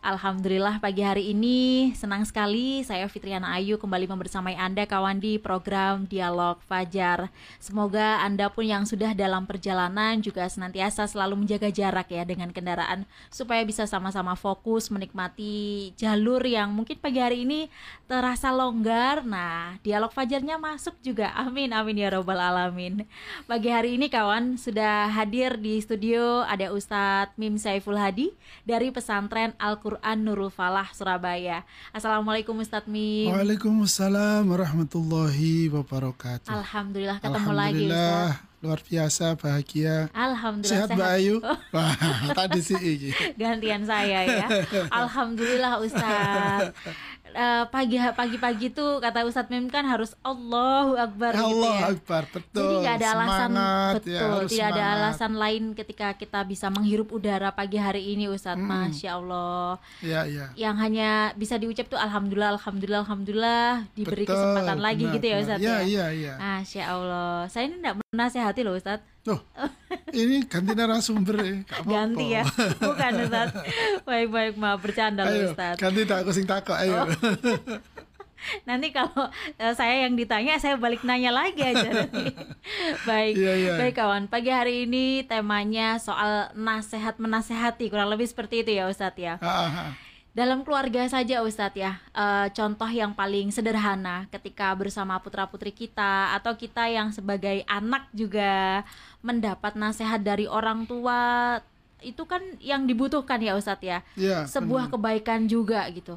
Alhamdulillah pagi hari ini senang sekali saya Fitriana Ayu kembali membersamai Anda kawan di program Dialog Fajar. Semoga Anda pun yang sudah dalam perjalanan juga senantiasa selalu menjaga jarak ya dengan kendaraan supaya bisa sama-sama fokus menikmati jalur yang mungkin pagi hari ini terasa longgar. Nah, Dialog Fajarnya masuk juga. Amin amin ya robbal alamin. Pagi hari ini kawan sudah hadir di studio ada Ustadz Mim Saiful Hadi dari pesantren Al Quran Nurul Falah Surabaya. Assalamualaikum Ustadz Mim. Waalaikumsalam warahmatullahi wabarakatuh. Alhamdulillah ketemu lagi Ustadz. luar biasa bahagia. Alhamdulillah sehat, Mbak Ayu. Wah, tadi sih Gantian saya ya. Alhamdulillah Ustadz uh, pagi pagi-pagi tuh kata Ustadz Mim kan harus Allahu Akbar Allah gitu ya. Akbar, betul. Jadi nggak ada alasan semangat, betul, ya, tidak semangat. ada alasan lain ketika kita bisa menghirup udara pagi hari ini Ustadz. Hmm. Masya Allah. Ya, ya. Yang hanya bisa diucap tuh Alhamdulillah, Alhamdulillah, Alhamdulillah diberi Betul, kesempatan lagi benar, gitu ya benar. Ustadz Ya, ya. iya, iya. Masya Allah. Saya ini tidak menasehati loh Ustadz. Tuh, ini ganti narasumber ya. Apa-apa. Ganti ya. Bukan Ustadz. Baik-baik maaf bercanda Ayo, Ustadz. ganti tak aku sing takut, ayo. Oh. Nanti kalau eh, saya yang ditanya, saya balik nanya lagi aja nanti. Baik, Iya, iya. baik kawan. Pagi hari ini temanya soal nasihat menasehati, kurang lebih seperti itu ya Ustadz ya. Ah. Dalam keluarga saja Ustadz ya, eh, contoh yang paling sederhana ketika bersama putra-putri kita atau kita yang sebagai anak juga mendapat nasihat dari orang tua, itu kan yang dibutuhkan ya Ustadz ya Iya, sebuah benar. kebaikan juga gitu.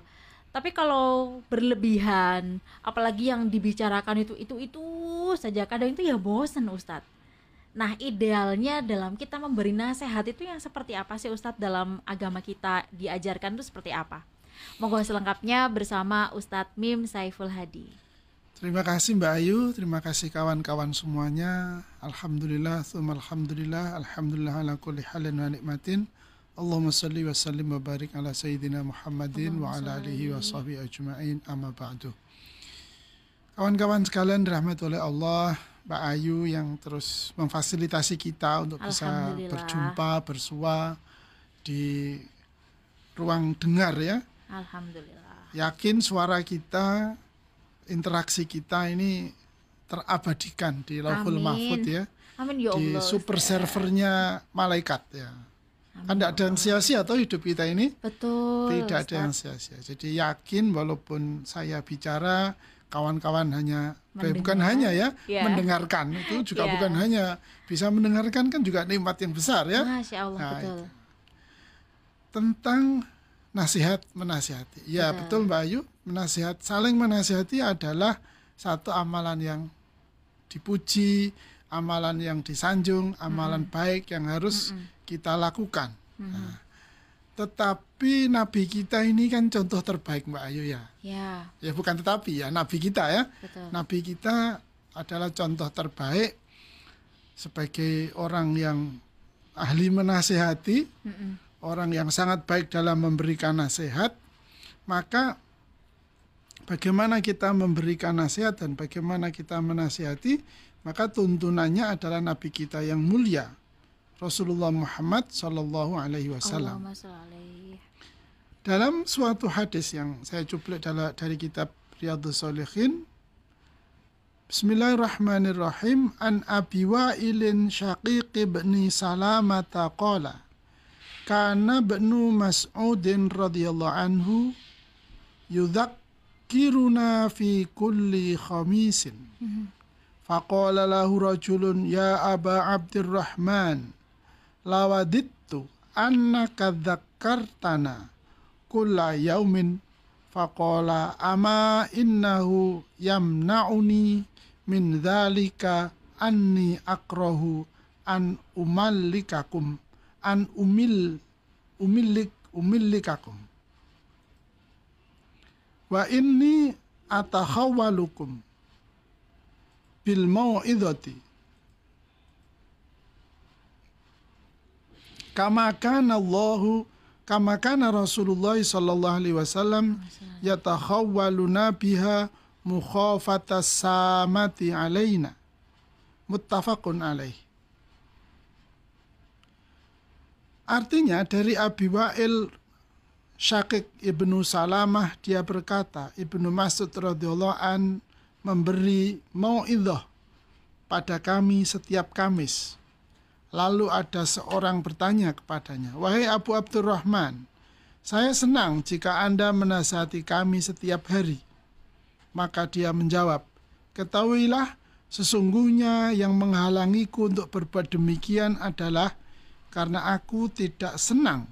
Tapi kalau berlebihan, apalagi yang dibicarakan itu itu itu saja kadang itu ya bosen Ustadz. Nah idealnya dalam kita memberi nasihat itu yang seperti apa sih Ustadz dalam agama kita diajarkan itu seperti apa? Moga selengkapnya bersama Ustadz Mim Saiful Hadi. Terima kasih Mbak Ayu, terima kasih kawan-kawan semuanya. Alhamdulillah, thumma alhamdulillah, alhamdulillah ala kulli halin wa nikmatin. Allahumma salli wa sallim wa barik ala sayyidina Muhammadin wa ala alihi wa sahbihi ajma'in amma ba'du. Kawan-kawan sekalian dirahmati oleh Allah, Mbak Ayu yang terus memfasilitasi kita untuk bisa berjumpa, bersua di ruang dengar ya. Alhamdulillah. Yakin suara kita, interaksi kita ini terabadikan di Lauhul Amin. Mahfud ya, Amin ya di super servernya malaikat ya. Kan ya tidak ada yang sia-sia atau hidup kita ini Betul. tidak ada yang sia-sia. Jadi yakin walaupun saya bicara kawan-kawan hanya eh, bukan Mendengar. hanya ya Ya. mendengarkan itu juga Ya. bukan hanya bisa mendengarkan kan juga nikmat yang besar ya Masya Allah Nah, betul. itu. tentang nasihat menasihati. Ya Betul. betul Mbak Ayu, menasihat saling menasihati adalah satu amalan yang dipuji, amalan yang disanjung, amalan baik yang harus kita lakukan. Nah, tetapi Nabi kita ini kan contoh terbaik Mbak Ayu ya. Ya, Ya bukan tetapi ya Nabi kita ya. betul. Nabi kita adalah contoh terbaik sebagai orang yang ahli menasehati, Mm-mm. orang yang sangat baik dalam memberikan nasihat, maka bagaimana kita memberikan nasihat dan bagaimana kita menasihati, maka tuntunannya adalah Nabi kita yang mulia, Rasulullah Muhammad Sallallahu Alaihi Wasallam. Dalam suatu hadis yang saya cuplik dari kitab Riyadhus Shalihin Bismillahirrahmanirrahim An Abi Wa'ilin Syaqiq ibni Salamata qala Kana ibnu Mas'udin radhiyallahu anhu yudhakkiruna fi kulli khamisin. Faqala lahu rajulun ya Aba Abdurrahman lawadittu annaka dzakkartana kulla yaumin faqala ama innahu yamna'uni min dzalika anni akrahu an umallikakum an umil umillik umillikakum. Wa inni atakhawwalukum bil mau'izati kama kana Allahu kama kana Rasulullah sallallahu alaihi wasallam yatakhawwaluna biha mukhafatas samati alaina muttafaqun alaih Artinya dari Abi Wa'il Syakik Ibnu Salamah dia berkata Ibnu Mas'ud radhiyallahu an memberi mauidhah pada kami setiap Kamis. Lalu ada seorang bertanya kepadanya, "Wahai Abu Abdurrahman, saya senang jika Anda menasihati kami setiap hari." Maka dia menjawab, "Ketahuilah sesungguhnya yang menghalangiku untuk berbuat demikian adalah karena aku tidak senang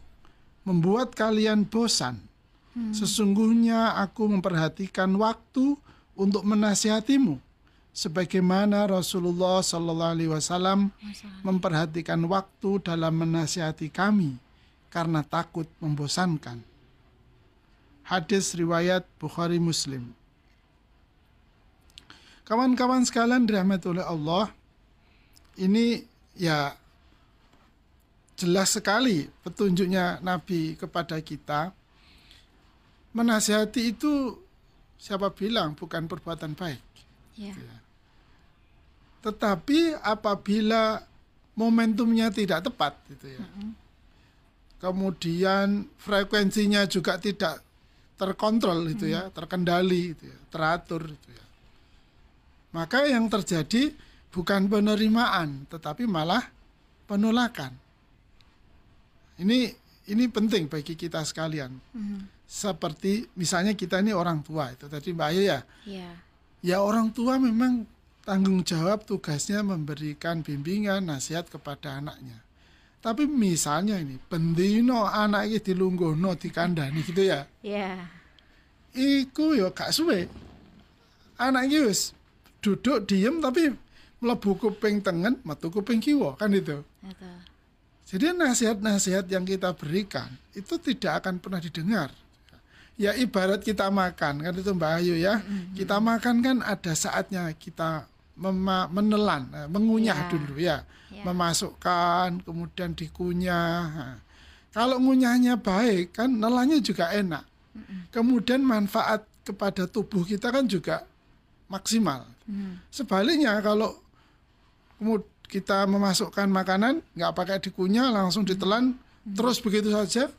membuat kalian bosan. Hmm. Sesungguhnya aku memperhatikan waktu untuk menasihatimu, sebagaimana Rasulullah Shallallahu Alaihi Wasallam memperhatikan waktu dalam menasihati kami karena takut membosankan. Hadis riwayat Bukhari Muslim. Kawan-kawan sekalian dirahmati oleh Allah, ini ya jelas sekali petunjuknya Nabi kepada kita. Menasihati itu siapa bilang bukan perbuatan baik. Ya. Gitu ya. Tetapi apabila momentumnya tidak tepat, gitu ya. Mm -hmm. Kemudian frekuensinya juga tidak terkontrol itu mm -hmm. ya, terkendali itu ya, teratur itu ya. Maka yang terjadi bukan penerimaan, tetapi malah penolakan. Ini ini penting bagi kita sekalian. Mm-hmm. Seperti misalnya kita ini orang tua itu tadi Mbak Ayu ya. Yeah. Ya orang tua memang tanggung jawab tugasnya memberikan bimbingan nasihat kepada anaknya. Tapi misalnya ini bendino anaknya dilungguhno dikandani gitu ya. Iya. Yeah. Iku yo gak suwe. Anaknya wis duduk diem tapi mlebu kuping tengen metu kuping kiwa kan itu. Betul. Jadi nasihat-nasihat yang kita berikan itu tidak akan pernah didengar. Ya ibarat kita makan kan itu Mbak Ayu ya. Mm-hmm. Kita makan kan ada saatnya kita menelan, eh, mengunyah yeah. dulu ya. Yeah. Memasukkan kemudian dikunyah. Kalau ngunyahnya baik kan nelannya juga enak. Mm-hmm. Kemudian manfaat kepada tubuh kita kan juga maksimal. Mm. Sebaliknya kalau kemudian kita memasukkan makanan nggak pakai dikunyah langsung ditelan hmm. terus begitu saja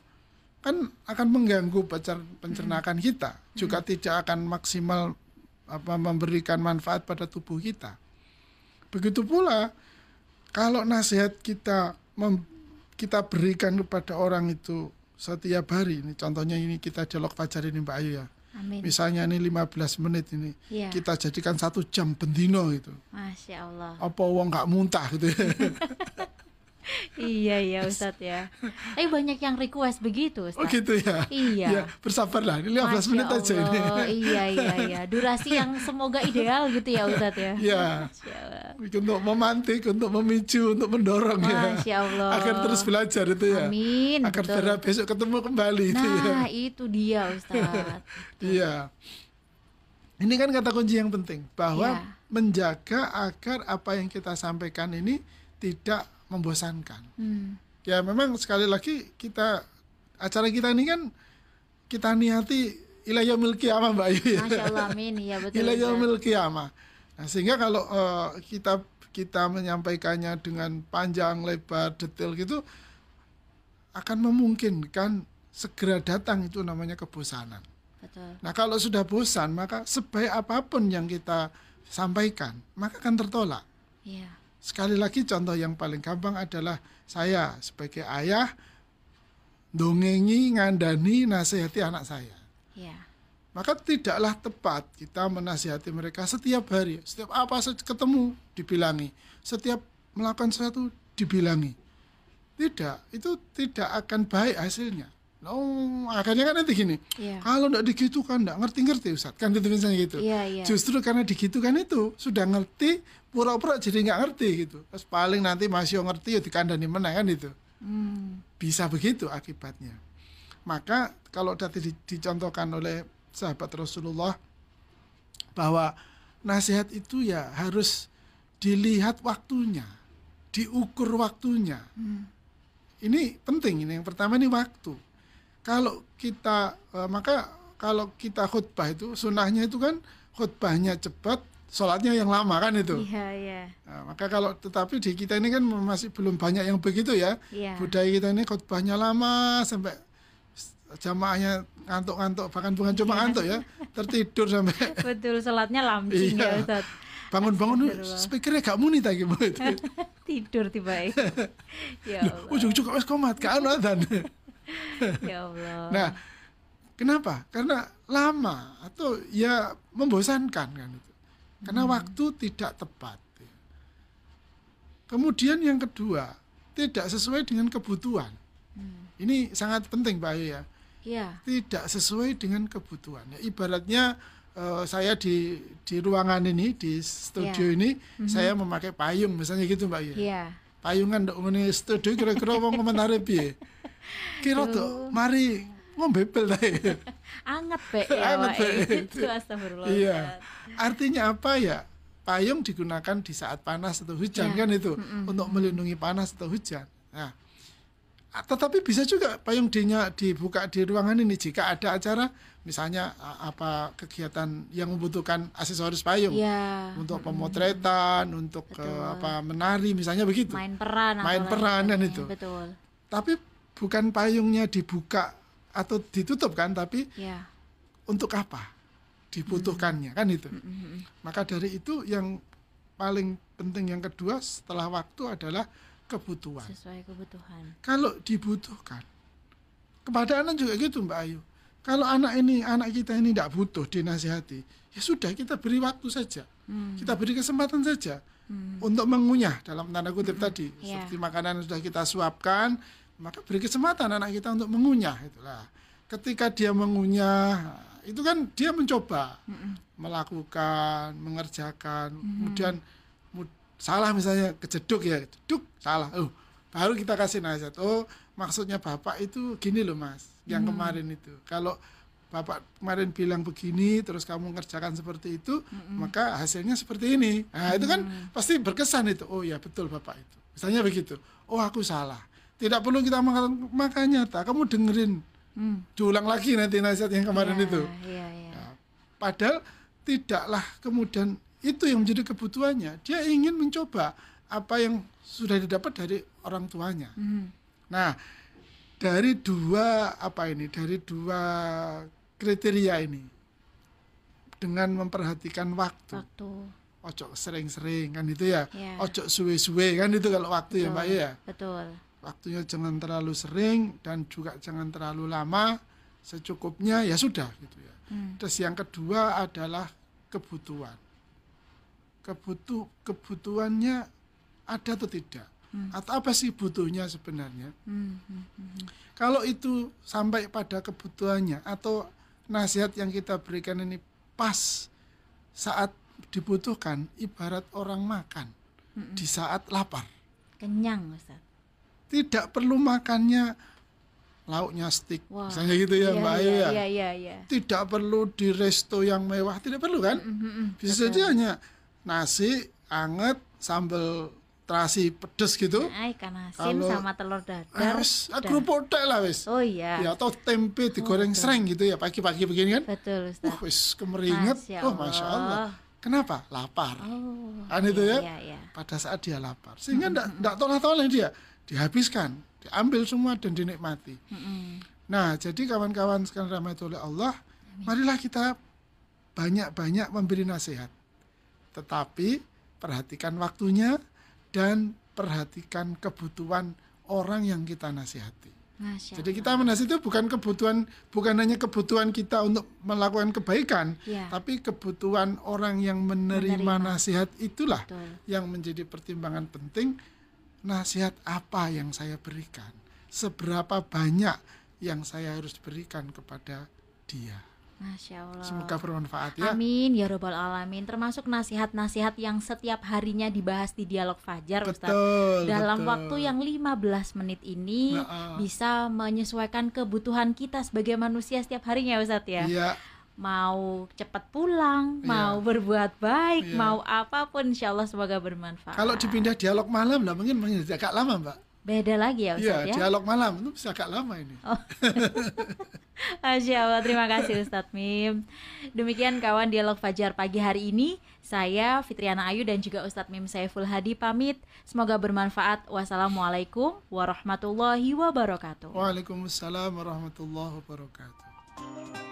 kan akan mengganggu pencernakan hmm. kita juga hmm. tidak akan maksimal apa memberikan manfaat pada tubuh kita begitu pula kalau nasihat kita mem, kita berikan kepada orang itu setiap hari ini contohnya ini kita dialog fajar ini Mbak Ayu ya Amin. Misalnya ini 15 menit ini ya. kita jadikan satu jam bendino itu. Masya Allah. Apa uang nggak muntah gitu ya. iya iya Ustadz ya. Tapi banyak yang request begitu Ustadz. Oh gitu ya. Iya. Ya, bersabarlah. Ini 15 Masya menit aja ini. iya iya iya. Durasi yang semoga ideal gitu ya Ustadz ya. Iya. Untuk memantik, untuk memicu, untuk mendorong Masya ya. Masya Allah. Agar terus belajar itu ya. Amin. Agar betul. besok ketemu kembali nah, itu ya. Nah, itu dia Ustadz. iya. Ini kan kata kunci yang penting bahwa ya. menjaga agar apa yang kita sampaikan ini tidak membosankan. Hmm. Ya memang sekali lagi kita acara kita ini kan kita niati ilayah milki ama Mbak Ayu ya. Masya Allah, amin. Ya, betul. ilayah milki ama. Nah, sehingga kalau uh, kita kita menyampaikannya dengan panjang, lebar, detail gitu akan memungkinkan segera datang itu namanya kebosanan. Betul. Nah, kalau sudah bosan, maka sebaik apa pun yang kita sampaikan, maka akan tertolak. Iya. Sekali lagi contoh yang paling gampang adalah saya sebagai ayah dongengi, ngandani, nasihati anak saya. Ya. Maka tidaklah tepat kita menasihati mereka setiap hari, setiap apa ketemu dibilangi, setiap melakukan sesuatu dibilangi. Tidak, itu tidak akan baik hasilnya. Oh, akhirnya kan nanti gini. Yeah. Kalau tidak digitukan, tidak ngerti-ngerti Ustaz. Kan itu misalnya gitu. Yeah, yeah. Justru karena digitukan itu sudah ngerti, pura-pura jadi nggak ngerti gitu. Terus paling nanti masih ngerti ya dikandani mana kan itu. Hmm. Bisa begitu akibatnya. Maka kalau tadi di, dicontohkan oleh sahabat Rasulullah bahwa nasihat itu ya harus dilihat waktunya, diukur waktunya. Hmm. Ini penting ini. Yang pertama ini waktu kalau kita eh, maka kalau kita khutbah itu sunnahnya itu kan khutbahnya cepat, sholatnya yang lama kan itu. Iya, iya. Nah, maka kalau tetapi di kita ini kan masih belum banyak yang begitu ya. Iya. Budaya kita ini khutbahnya lama sampai jamaahnya ngantuk-ngantuk bahkan bukan cuma ngantuk ya, tertidur sampai Betul, sholatnya ya Iya. Ustaz. bangun-bangun speakernya gak muni gitu. Tidur tiba Ya Allah. Ujung-ujung wes komat gak anu adzan. Ya Allah. Nah, kenapa? Karena lama atau ya membosankan kan itu. Karena waktu tidak tepat. Kemudian yang kedua, tidak sesuai dengan kebutuhan. Ini sangat penting Pak Ayu ya. Iya. Tidak sesuai dengan kebutuhan. Ya, ibaratnya eh, saya di di ruangan ini di studio Ya. ini saya memakai payung misalnya gitu Mbak Ayu. Iya. Payungan ngene studio kira-kira wong komentare piye? Kira tuh mari ngombe ta ya? Anget be ya. Anget. Be. Itu astagfirullah. Iya. Artinya apa ya? Payung digunakan di saat panas atau hujan Iya. kan itu untuk melindungi panas atau hujan. Nah, tetapi bisa juga payung dinya dibuka di ruangan ini jika ada acara misalnya apa kegiatan yang membutuhkan aksesoris payung Iya. untuk pemotretan, untuk ke, Betul. apa menari misalnya begitu. Main peran Main peran sebagainya. itu. Betul. Tapi bukan payungnya dibuka atau ditutup kan, tapi Iya. untuk apa dibutuhkannya kan itu. Mm-mm. Maka dari itu yang paling penting yang kedua setelah waktu adalah kebutuhan. Sesuai kebutuhan. Kalau dibutuhkan, kepada anak juga gitu Mbak Ayu. Kalau anak ini, anak kita ini tidak butuh dinasihati, ya sudah kita beri waktu saja, Hmm. kita beri kesempatan saja Hmm. untuk mengunyah dalam tanda kutip tadi. Iya. Seperti makanan yang sudah kita suapkan, maka beri kesempatan anak kita untuk mengunyah itulah. Ketika dia mengunyah, itu kan dia mencoba Mm-mm. melakukan, mengerjakan, kemudian mu- salah misalnya kejeduk ya, jeduk salah. Oh, baru kita kasih nasihat. Oh, maksudnya Bapak itu gini loh Mas, yang kemarin itu. Kalau Bapak kemarin bilang begini, terus kamu ngerjakan seperti itu, maka hasilnya seperti ini. Nah, itu kan pasti berkesan itu. Oh ya betul Bapak itu. Misalnya begitu. Oh aku salah. Tidak perlu kita makan makanya tak kamu dengerin Hmm. diulang lagi nanti nasihat yang kemarin Iya, itu. Iya, iya. Nah, padahal tidaklah kemudian itu yang menjadi kebutuhannya. Dia ingin mencoba apa yang sudah didapat dari orang tuanya. Hmm. Nah, dari dua apa ini? Dari dua kriteria ini dengan memperhatikan waktu. Waktu. Ojo sering-sering kan itu ya. Iya. Ojo suwe-suwe kan itu kalau waktu ya Mbak Betul. ya. Betul. Waktunya jangan terlalu sering dan juga jangan terlalu lama. Secukupnya ya sudah gitu ya. Hmm. Terus yang kedua adalah kebutuhan. Kebutuh kebutuhannya ada atau tidak? Hmm. Atau apa sih butuhnya sebenarnya? Hmm. Hmm. Hmm. Kalau itu sampai pada kebutuhannya atau nasihat yang kita berikan ini pas saat dibutuhkan, ibarat orang makan Mm-mm. di saat lapar. Kenyang, Ustaz. Tidak perlu makannya lauknya stick, Wah. misalnya gitu ya Iya, Mbak Ayu iya, ya. Iya, iya, iya. Tidak perlu di resto yang mewah, tidak perlu kan? Mm, mm, mm. Bisa saja hanya nasi anget sambal terasi pedes gitu. Nah, ikan asin Kalau- sama telur dadar. wis, kerupuk tek lah wis. Oh iya. Ya atau tempe digoreng betul. sereng gitu ya pagi-pagi begini kan. Betul, Ustaz. Wah, wis kemeringet. Masya Oh, Masya Allah. Kenapa? Lapar. Oh. Kan itu iya, ya? Iya, iya. Pada saat dia lapar. Sehingga enggak tolak-tolak dia. Dihabiskan. Diambil semua dan dinikmati. Mm-mm. Nah, jadi kawan-kawan sekalian rahmati oleh Allah, marilah kita banyak-banyak memberi nasihat. Tetapi perhatikan waktunya dan perhatikan kebutuhan orang yang kita nasihati. Masya Jadi kita menasihati itu bukan kebutuhan bukan hanya kebutuhan kita untuk melakukan kebaikan, Iya. tapi kebutuhan orang yang menerima, Menerima. nasihat itulah Betul. yang menjadi pertimbangan penting nasihat apa yang saya berikan, seberapa banyak yang saya harus berikan kepada dia. Masya Allah. Semoga bermanfaat ya. Amin ya robbal alamin. Termasuk nasihat-nasihat yang setiap harinya dibahas di dialog fajar, Ustaz. Betul. Dalam betul. waktu yang 15 menit ini Nah, ah. bisa menyesuaikan kebutuhan kita sebagai manusia setiap harinya, Ustaz ya. Iya, Mau cepat pulang, Iya. mau berbuat baik, Iya. mau apa pun insya Allah semoga bermanfaat. kalau dipindah dialog malam lah mungkin mungkin agak lama, Mbak. Beda lagi ya Iya, Ustadz ya? dialog malam itu bisa agak lama ini. Oh. Masya Allah, terima kasih Ustadz Mim. Demikian kawan dialog Fajar pagi hari ini. Saya Fitriana Ayu dan juga Ustadz Mim Saiful Hadi pamit. Semoga bermanfaat. Wassalamualaikum warahmatullahi wabarakatuh. Waalaikumsalam warahmatullahi wabarakatuh.